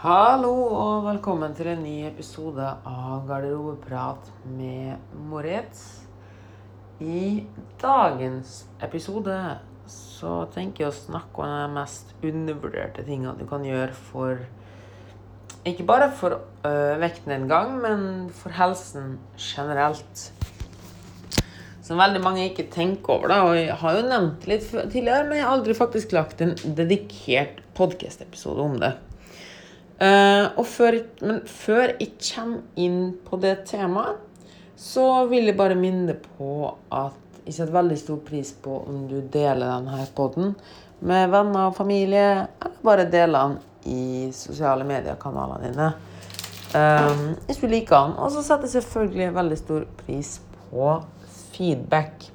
Hallo og velkommen til en ny episode av Garderobeprat med Moritz. I dagens episode så tenker jeg å snakke om de mest undervurderte tingene du kan gjøre for Ikke bare for øh, vekten en gang, men for helsen generelt. Som veldig mange ikke tenker over, da. Og jeg har jo nevnt det litt tidligere, men jeg har aldri faktisk lagt en dedikert podkast-episode om det. Eh, og før, men før jeg kommer inn på det temaet, så vil jeg bare minne på at jeg setter veldig stor pris på om du deler denne podden med venner og familie, eller bare deler den i sosiale mediekanalene dine. Um, hvis du liker den. Og så setter jeg selvfølgelig veldig stor pris på feedback.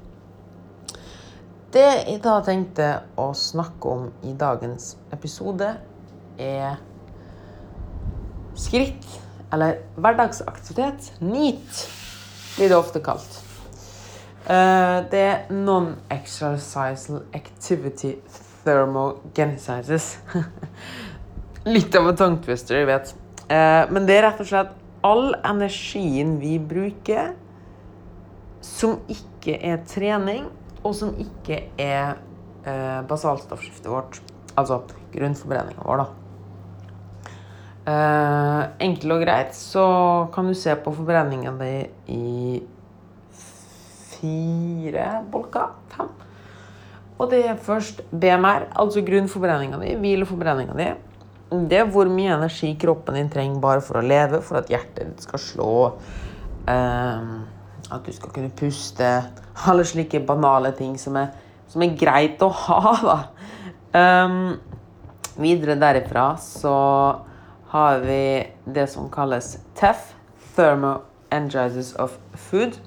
Det jeg da tenkte å snakke om i dagens episode, er skritt, eller hverdagsaktivitet, NEAT, blir det ofte kalt. Eh, Det er Non-Exercisal Activity Thermogenesis. Litt av en tongue twister, jeg vet. Eh, Men det er rett og slett all energien vi bruker som ikke er trening, og som ikke er eh, basalstoffskiftet vårt. Altså grunnforbrenninga vår, da. Eh, enkelt og greit så kan du se på forbrenninga di i fire bolker. Fem. Og det er først BMR, altså grunnforbrenninga di, hvileforbrenninga di. Det er hvor mye energi kroppen din trenger bare for å leve, for at hjertet ditt skal slå, eh, at du skal kunne puste. Alle slike banale ting som er, som er greit å ha, da. Um, videre derifra så har vi det som kalles TEF, Thermo Energizers of Food.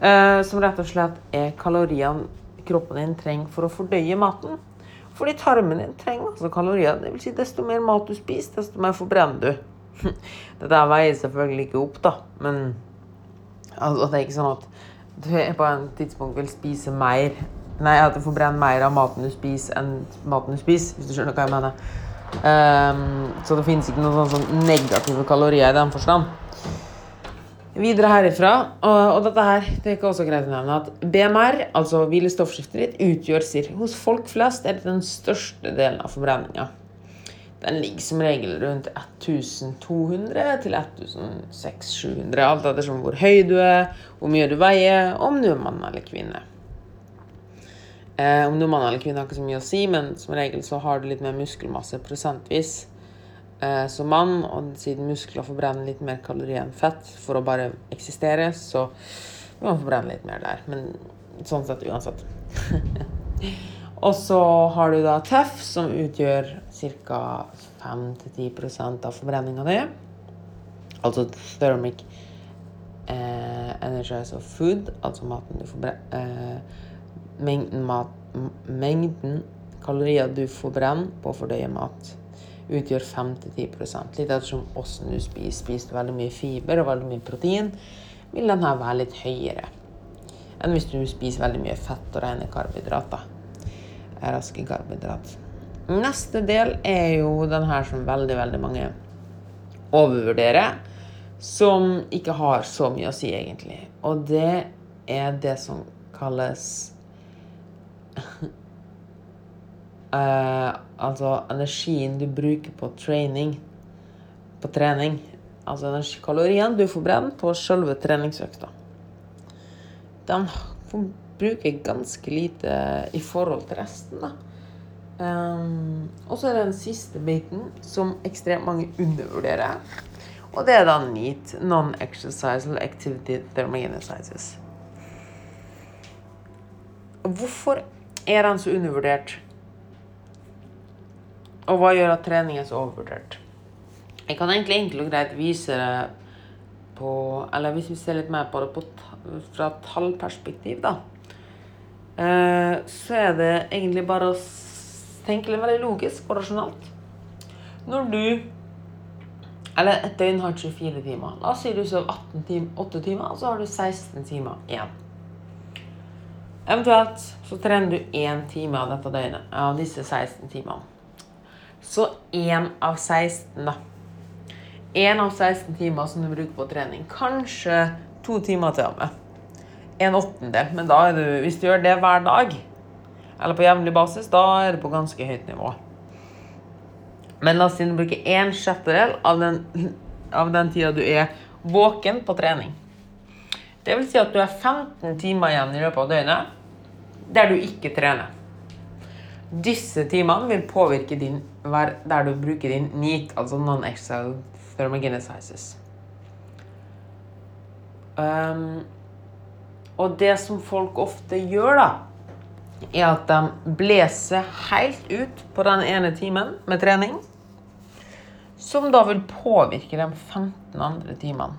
eh, som rett og slett er kaloriene kroppen din trenger for å fordøye maten. Fordi tarmen din trenger altså kalorier. Det vil si, desto mer mat du spiser, desto mer forbrenner du. Dette veier selvfølgelig ikke opp, da, men altså, det er ikke sånn at du på en tidspunkt vil spise mer Nei, at du forbrenner mer av maten du spiser, enn maten du spiser, hvis du skjønner hva jeg mener. Ehm, så det finnes ikke noen sånn, sånn negative kalorier i den forstand. Videre herifra, og, og dette her, det er ikke også greit å nevne, at BMR, altså hvilestoffskiftet ditt, utgjør cirka, hos folk flest er det den største delen av forbrenninga. Den ligger som regel rundt 1200 til 1600-700, alt ettersom hvor høy du er, hvor mye du veier, om du er mann eller kvinne. Eh, om du er mann eller kvinne har ikke så mye å si, men som regel så har du litt mer muskelmasse prosentvis eh, som mann, og siden muskler forbrenner litt mer kalorier enn fett for å bare eksistere, så må man forbrenne litt mer der. Men sånn sett uansett. og så har du da TEF, som utgjør ca. 5-10% av forbrenninga di. Altså thermic eh, energize of food, altså maten du forbrenner eh, mengden, mat, mengden kalorier du forbrenner på å fordøye mat, utgjør 5-10 Litt ettersom hvordan du spiser. Spiser du veldig mye fiber og veldig mye protein, vil denne være litt høyere enn hvis du spiser veldig mye fett og rene karbohydrater. Raske karbohydrat. Neste del er jo den her som veldig, veldig mange overvurderer, som ikke har så mye å si, egentlig. Og det er det som kalles eh, Altså energien du bruker på trening. På trening. Altså energikalorien du du forbrenner på selve treningsøkta. den bruker ganske lite i forhold til resten, da. Um, og så er det den siste biten som ekstremt mange undervurderer. Og det er da NEAT, Non-Exercisal Activity Thermogenesis. Hvorfor er den så undervurdert? Og hva gjør at trening er så overvurdert? Jeg kan egentlig enkelt og greit vise det på Eller hvis vi ser litt mer på det på, fra tallperspektiv, da. Eh, så er det egentlig bare å tenke litt veldig logisk og rasjonalt. Når du Eller et døgn har 24 timer. La oss si du sover 18 timer, 8 timer, og så har du 16 timer igjen. Eventuelt så trener du én time av dette døgnet, av disse 16 timene. Så én av 16, da. Én av 16 timer som du bruker på trening. Kanskje to timer til og med. En åttendel. Men da er du, hvis du gjør det hver dag, eller på jevnlig basis, da er det på ganske høyt nivå. Men la oss si du bruker en sjettedel av den, av den tida du er våken på trening. Det vil si at du har 15 timer igjen i løpet av døgnet der du ikke trener. Disse timene vil påvirke din der du bruker din NEAT, altså non-exile thermogenesis. Um, og det som folk ofte gjør, da, er at de blåser helt ut på den ene timen med trening. Som da vil påvirke de 15 andre timene.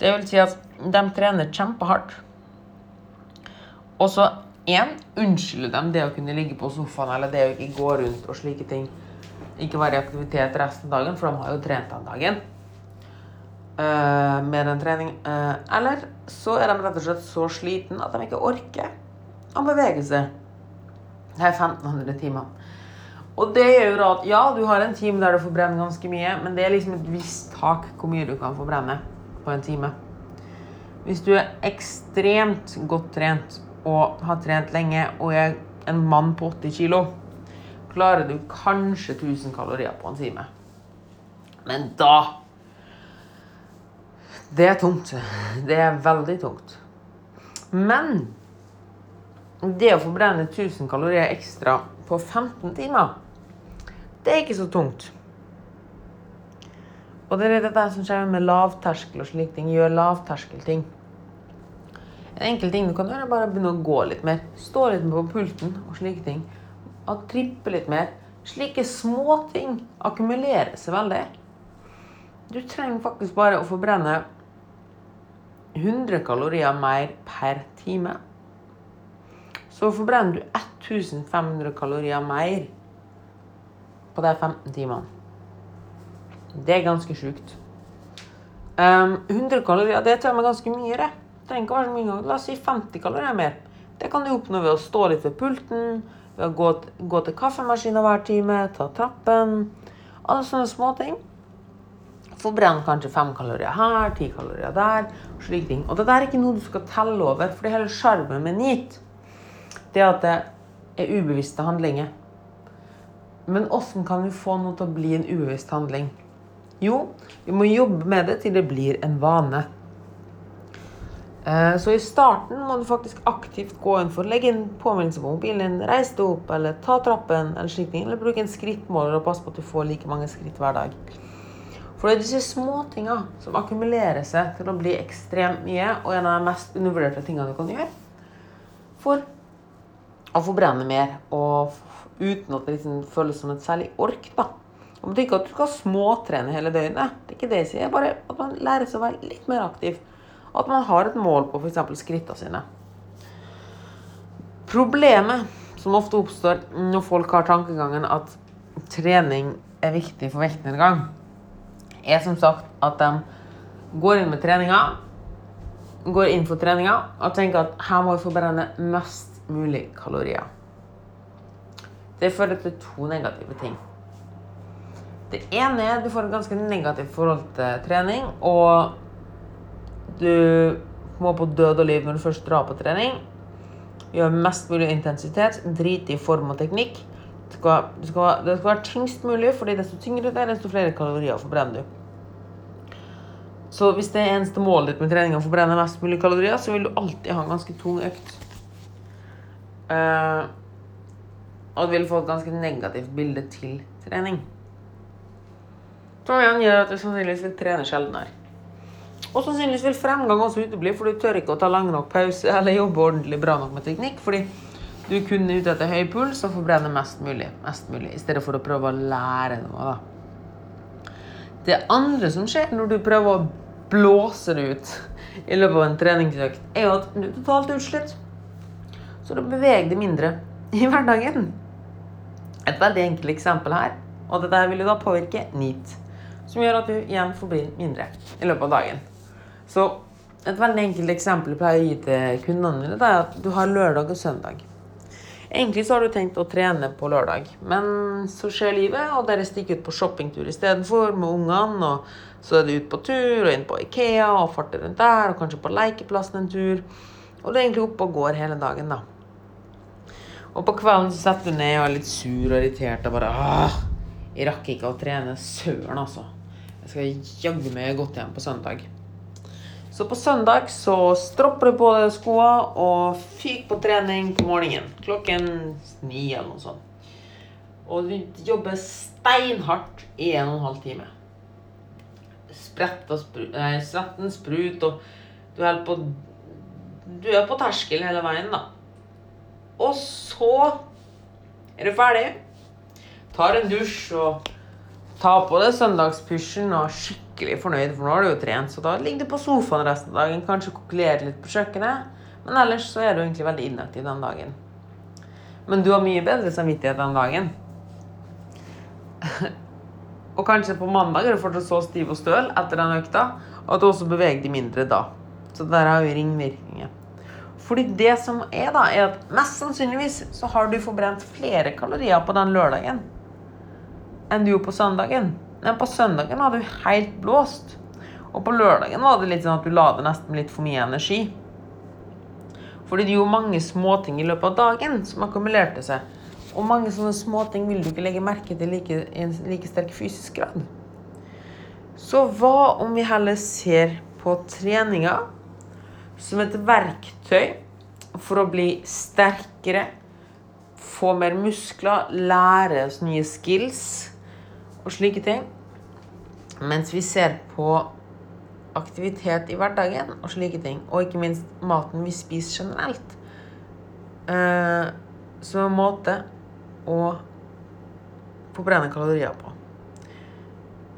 Det vil si at de trener kjempehardt. Og så én unnskylder dem det å kunne ligge på sofaen eller det å ikke gå rundt og slike ting. Ikke være i aktivitet resten av dagen, for de har jo trent den dagen. Uh, med den trening. Uh, eller så er de rett og slett så sliten at de ikke orker å bevege seg de 1500 timene. Og det gjør jo at ja, du har en time der du forbrenner ganske mye, men det er liksom et visst tak hvor mye du kan forbrenne på en time. Hvis du er ekstremt godt trent og har trent lenge og er en mann på 80 kilo, klarer du kanskje 1000 kalorier på en time. Men da Det er tungt. Det er veldig tungt. Men det å forbrenne 1000 kalorier ekstra på 15 timer, det er ikke så tungt. Og det er dette som skjer med lavterskel og slike ting. Gjør lavterskelting. En enkel ting du kan gjøre, er bare begynne å gå litt mer. Stå litt på pulten og slike ting. Og trippe litt mer. Slike småting akkumulerer seg veldig. Du trenger faktisk bare å forbrenne 100 kalorier mer per time. Så forbrenner du 1500 kalorier mer på de 15 timene. Det er ganske sjukt. Um, 100 kalorier det tror er ganske mye. det. Trenger ikke være så mye. La oss si 50 kalorier mer. Det kan du oppnå ved å stå litt ved pulten, ved å gå, gå til kaffemaskinen hver time, ta trappen. Alle sånne småting. Forbrenn kanskje 5 kalorier her, 10 kalorier der. Og slike ting. Og det der er ikke noe du skal telle over, for det er hele sjarmen med NEAT. Det at det er ubevisste handlinger. Men åssen kan vi få noe til å bli en ubevisst handling? Jo, vi må jobbe med det til det blir en vane. Eh, så i starten må du faktisk aktivt gå inn for å legge inn påminnelse på mobilen din, reise deg opp eller ta trappen eller slik ting, eller bruke en skrittmåler og passe på at du får like mange skritt hver dag. For det er disse småtinga som akkumulerer seg til å bli ekstremt mye, og en av de mest undervurderte tingene du kan gjøre for å forbrenne mer, og uten at det liksom føles som et særlig ork. da. Det betyr ikke at du skal småtrene hele døgnet. Det er ikke det jeg sier. Bare at man lærer seg å være litt mer aktiv. At man har et mål på f.eks. skrittene sine. Problemet som ofte oppstår når folk har tankegangen at trening er viktig for vektnedgang, er som sagt at de går inn med treninga, går inn for treninga og tenker at her må vi forbrenne mest mulig kalorier. Det fører til to negative ting. Det ene er at du får et ganske negativt forhold til trening. Og du må på død og liv når du først drar på trening. Gjør mest mulig intensitet. Drit i form og teknikk. Det skal, det, skal, det skal, være tyngst mulig, fordi desto tyngre det er, desto flere kalorier forbrenner du. Så hvis det er eneste målet ditt med trening å forbrenne mest mulig kalorier, så vil du alltid ha en ganske tung økt. Uh, og du vil få et ganske negativt bilde til trening. Som igjen gjør at du sannsynligvis vil trene sjeldnere. Og sannsynligvis vil fremgang også utebli, for du tør ikke å ta lang nok pause eller jobbe ordentlig bra nok med teknikk. fordi du er kun ute etter høy puls og forbrenne mest mulig, mest mulig, i stedet for å prøve å lære noe. da. Det andre som skjer når du prøver å blåse det ut i løpet av en treningsøkt, er jo at du er totalt utslitt. Så du beveger deg mindre i hverdagen. Et veldig enkelt eksempel her, og dette vil jo da påvirke NEAT som gjør at du igjen forblir mindre i løpet av dagen. Så et veldig enkelt eksempel jeg pleier å gi til kundene mine, er at du har lørdag og søndag. Egentlig så har du tenkt å trene på lørdag, men så skjer livet, og dere stikker ut på shoppingtur istedenfor med ungene. Og så er det ut på tur og inn på Ikea og farter rundt der, og kanskje på lekeplassen en tur. Og du er egentlig oppe og går hele dagen, da. Og på kvelden så setter du ned og er litt sur og irritert og bare Åh, jeg rakk ikke å trene. Søren, altså. Jeg skal jaggu meg godt hjem på søndag. Så på søndag så stropper du på deg skoene og fyker på trening på morgenen. Klokken ni eller noe sånt. Og du jobber steinhardt i en og en halv time. Sprett svetten sprut, og du er på Du er på terskel hele veien, da. Og så er du ferdig. Tar en dusj og tar på deg søndagspysjen og skikkelig skikkelig fornøyd, for nå har du jo trent. Så da ligger du på sofaen resten av dagen, kanskje kokulerer litt på kjøkkenet. Men ellers så er du egentlig veldig inaktiv den dagen. Men du har mye bedre samvittighet den dagen. og kanskje på mandag er du fortsatt så stiv og støl etter den økta at du også beveger deg mindre da. Så der har jo ringvirkninger. Fordi det som er, da, er at mest sannsynligvis så har du forbrent flere kalorier på den lørdagen enn du gjorde på søndagen. Men på søndagen var du helt blåst. Og på lørdagen var det litt sånn at du la det nesten litt for mye energi. Fordi det er jo mange småting i løpet av dagen som akkumulerte seg. Og mange sånne småting vil du ikke legge merke til i en like sterk fysisk grad. Så hva om vi heller ser på treninga som et verktøy for å bli sterkere, få mer muskler, lære oss nye skills? Og slike ting. Mens vi ser på aktivitet i hverdagen og slike ting, og ikke minst maten vi spiser generelt, eh, som en måte å forbrenne kalorier på.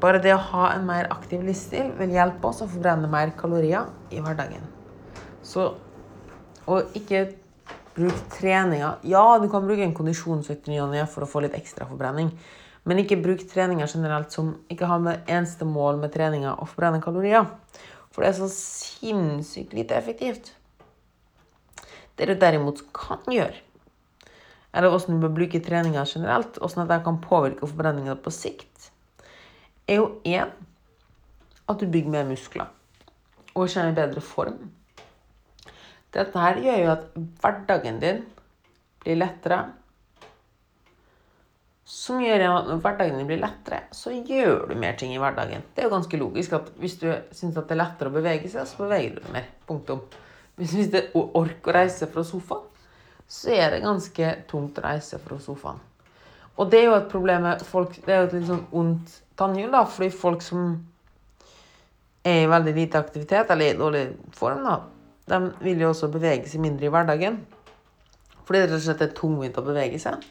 Bare det å ha en mer aktiv livsstil vil hjelpe oss å forbrenne mer kalorier i hverdagen. Så og ikke bruk treninga Ja, du kan bruke en kondisjonsøkt for å få litt ekstra forbrenning. Men ikke bruk treninga generelt som ikke har med eneste mål med treninga å forbrenne kalorier. For det er så sinnssykt lite effektivt. Det du derimot kan gjøre, eller hvordan du bør bruke treninga generelt, hvordan det kan påvirke forbrenninga på sikt, er jo én at du bygger mer muskler og i bedre form. Dette her gjør jo at hverdagen din blir lettere som gjør at når hverdagen din blir lettere, så gjør du mer ting i hverdagen. Det er jo ganske logisk at hvis du syns det er lettere å bevege seg, så beveger du deg mer. Punktum. Hvis, det er orker å reise fra sofaen, så er det ganske tungt å reise fra sofaen. Og det er jo et problem med folk Det er jo et litt sånn ondt tannhjul, da, fordi folk som er i veldig lite aktivitet, eller i dårlig form, da, de vil jo også bevege seg mindre i hverdagen. Fordi det rett og slett er tungvint å bevege seg.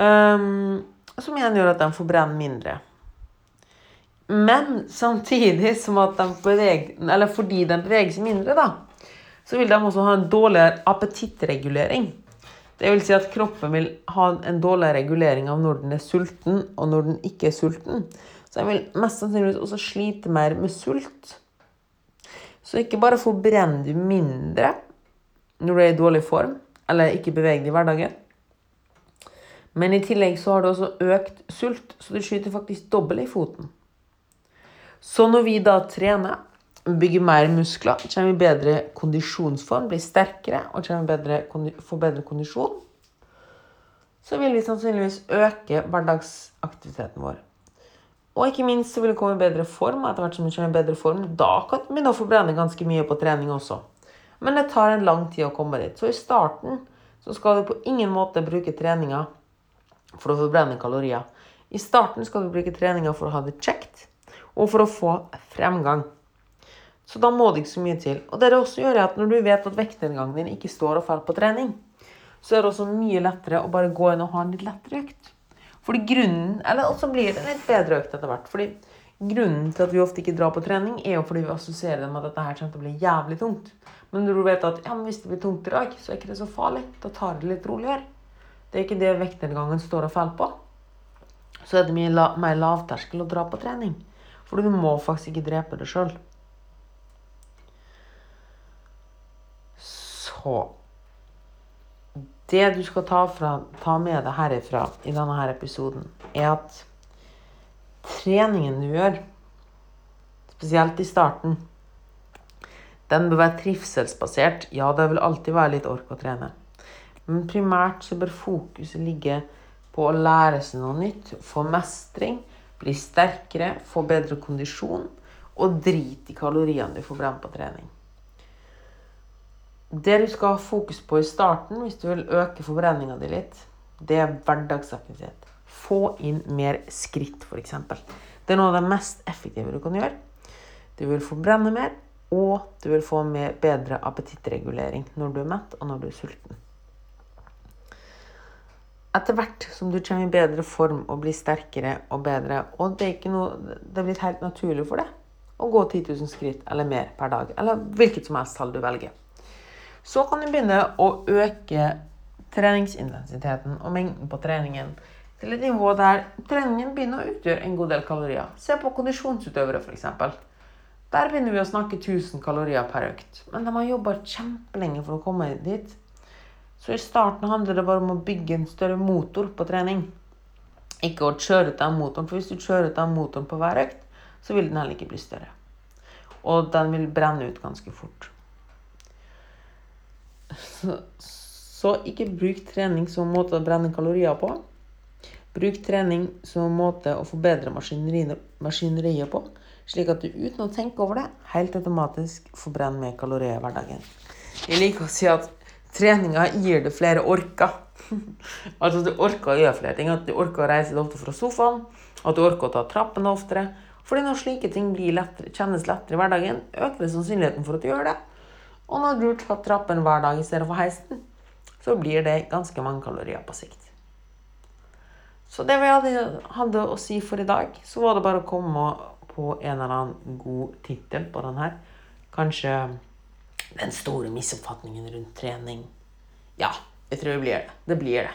Um, som igjen gjør at de forbrenner mindre. Men samtidig som at de beveger, eller fordi de beveger seg mindre, da, så vil de også ha en dårligere appetittregulering. Det vil si at kroppen vil ha en dårligere regulering av når den er sulten, og når den ikke er sulten. Så den vil mest sannsynligvis også slite mer med sult. Så ikke bare forbrenner du mindre når du er i dårlig form, eller ikke beveger deg i hverdagen, men i tillegg så har du også økt sult, så du skyter faktisk dobbelt i foten. Så når vi da trener, bygger mer muskler, kommer vi i bedre kondisjonsform, blir sterkere og bedre, får bedre kondisjon, så vil vi sannsynligvis øke hverdagsaktiviteten vår. Og ikke minst så vil vi komme i bedre form. Etter hvert som vi kommer i bedre form, da kan vi begynne å forbrenne ganske mye på trening også. Men det tar en lang tid å komme dit. Så i starten så skal du på ingen måte bruke treninga for å forbrenne kalorier. I starten skal du bruke treninga for å ha det kjekt, og for å få fremgang. Så da må det ikke så mye til. Og det det også gjør, er at når du vet at vektnedgangen din ikke står og faller på trening, så er det også mye lettere å bare gå inn og ha en litt lettere økt. Fordi grunnen, Eller også blir det en litt bedre økt etter hvert. fordi Grunnen til at vi ofte ikke drar på trening, er jo fordi vi assosierer det med at dette her kommer til å bli jævlig tungt. Men når du vet at ja, men hvis det blir tungt i dag, så er ikke det så farlig. Da tar det litt roligere. Det er ikke det vektnedgangen står og faller på. Så er det mye la mer lavterskel å dra på trening. For du må faktisk ikke drepe deg sjøl. Så Det du skal ta, fra, ta med deg herifra i denne her episoden, er at treningen du gjør, spesielt i starten, den bør være trivselsbasert. Ja, det vil alltid være litt ork å trene. Men primært så bør fokuset ligge på å lære seg noe nytt, få mestring, bli sterkere, få bedre kondisjon og drit i kaloriene du får brent på trening. Det du skal ha fokus på i starten hvis du vil øke forbrenninga di litt, det er hverdagsaktivitet. Få inn mer skritt, f.eks. Det er noe av det mest effektive du kan gjøre. Du vil forbrenne mer, og du vil få mer, bedre appetittregulering når du er mett og når du er sulten. Etter hvert som du kommer i bedre form og blir sterkere og bedre, og det er, noe, det er blitt helt naturlig for deg å gå 10 000 skritt eller mer per dag, eller hvilket som helst tall du velger, så kan du begynne å øke treningsintensiteten og mengden på treningen til et nivå der treningen begynner å utgjøre en god del kalorier. Se på kondisjonsutøvere, f.eks. Der begynner vi å snakke 1000 kalorier per økt. Men de har jobba kjempelenge for å komme dit. Så i starten handler det bare om å bygge en større motor på trening. Ikke å kjøre ut den motoren, for hvis du kjører ut den motoren på hver økt, så vil den heller ikke bli større. Og den vil brenne ut ganske fort. Så, så ikke bruk trening som måte å brenne kalorier på. Bruk trening som måte å forbedre maskineriet på slik at du uten å tenke over det, helt automatisk forbrenner mer kalorier i hverdagen. Jeg liker å si at treninga gir deg flere orker. altså du orker å gjøre flere ting. At du orker å reise deg ofte fra sofaen. At du orker å ta trappene oftere. Fordi når slike ting lettere, kjennes lettere i hverdagen, øker det sannsynligheten for at du gjør det. Og når du tar trappen hver dag i stedet for heisen, så blir det ganske mange kalorier på sikt. Så det vi hadde å si for i dag, så var det bare å komme på en eller annen god tittel på den her. Kanskje 'Den store misoppfatningen rundt trening'. Ja, jeg tror det blir det. Det blir det.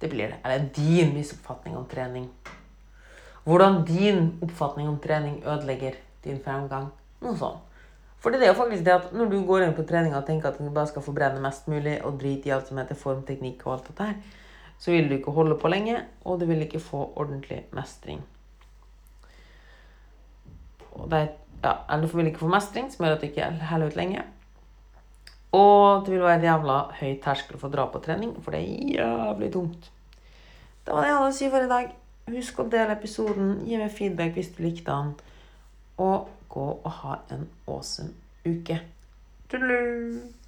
Det blir det. Eller din misoppfatning om trening. Hvordan din oppfatning om trening ødelegger din fremgang. Noe sånt. For det er jo faktisk det at når du går inn på trening og tenker at du bare skal forbrenne mest mulig og drite i alt som heter formteknikk og alt dette her, så vil du ikke holde på lenge, og du vil ikke få ordentlig mestring. Og det, ja, eller du vil ikke få mestring, som gjør at du ikke holder ut lenge. Og det vil være en jævla høy terskel for å dra på trening, for det er jævlig tungt. Det var det jeg hadde å si for i dag. Husk å dele episoden, gi meg feedback hvis du likte den, og gå og ha en awesome uke. Tudelu!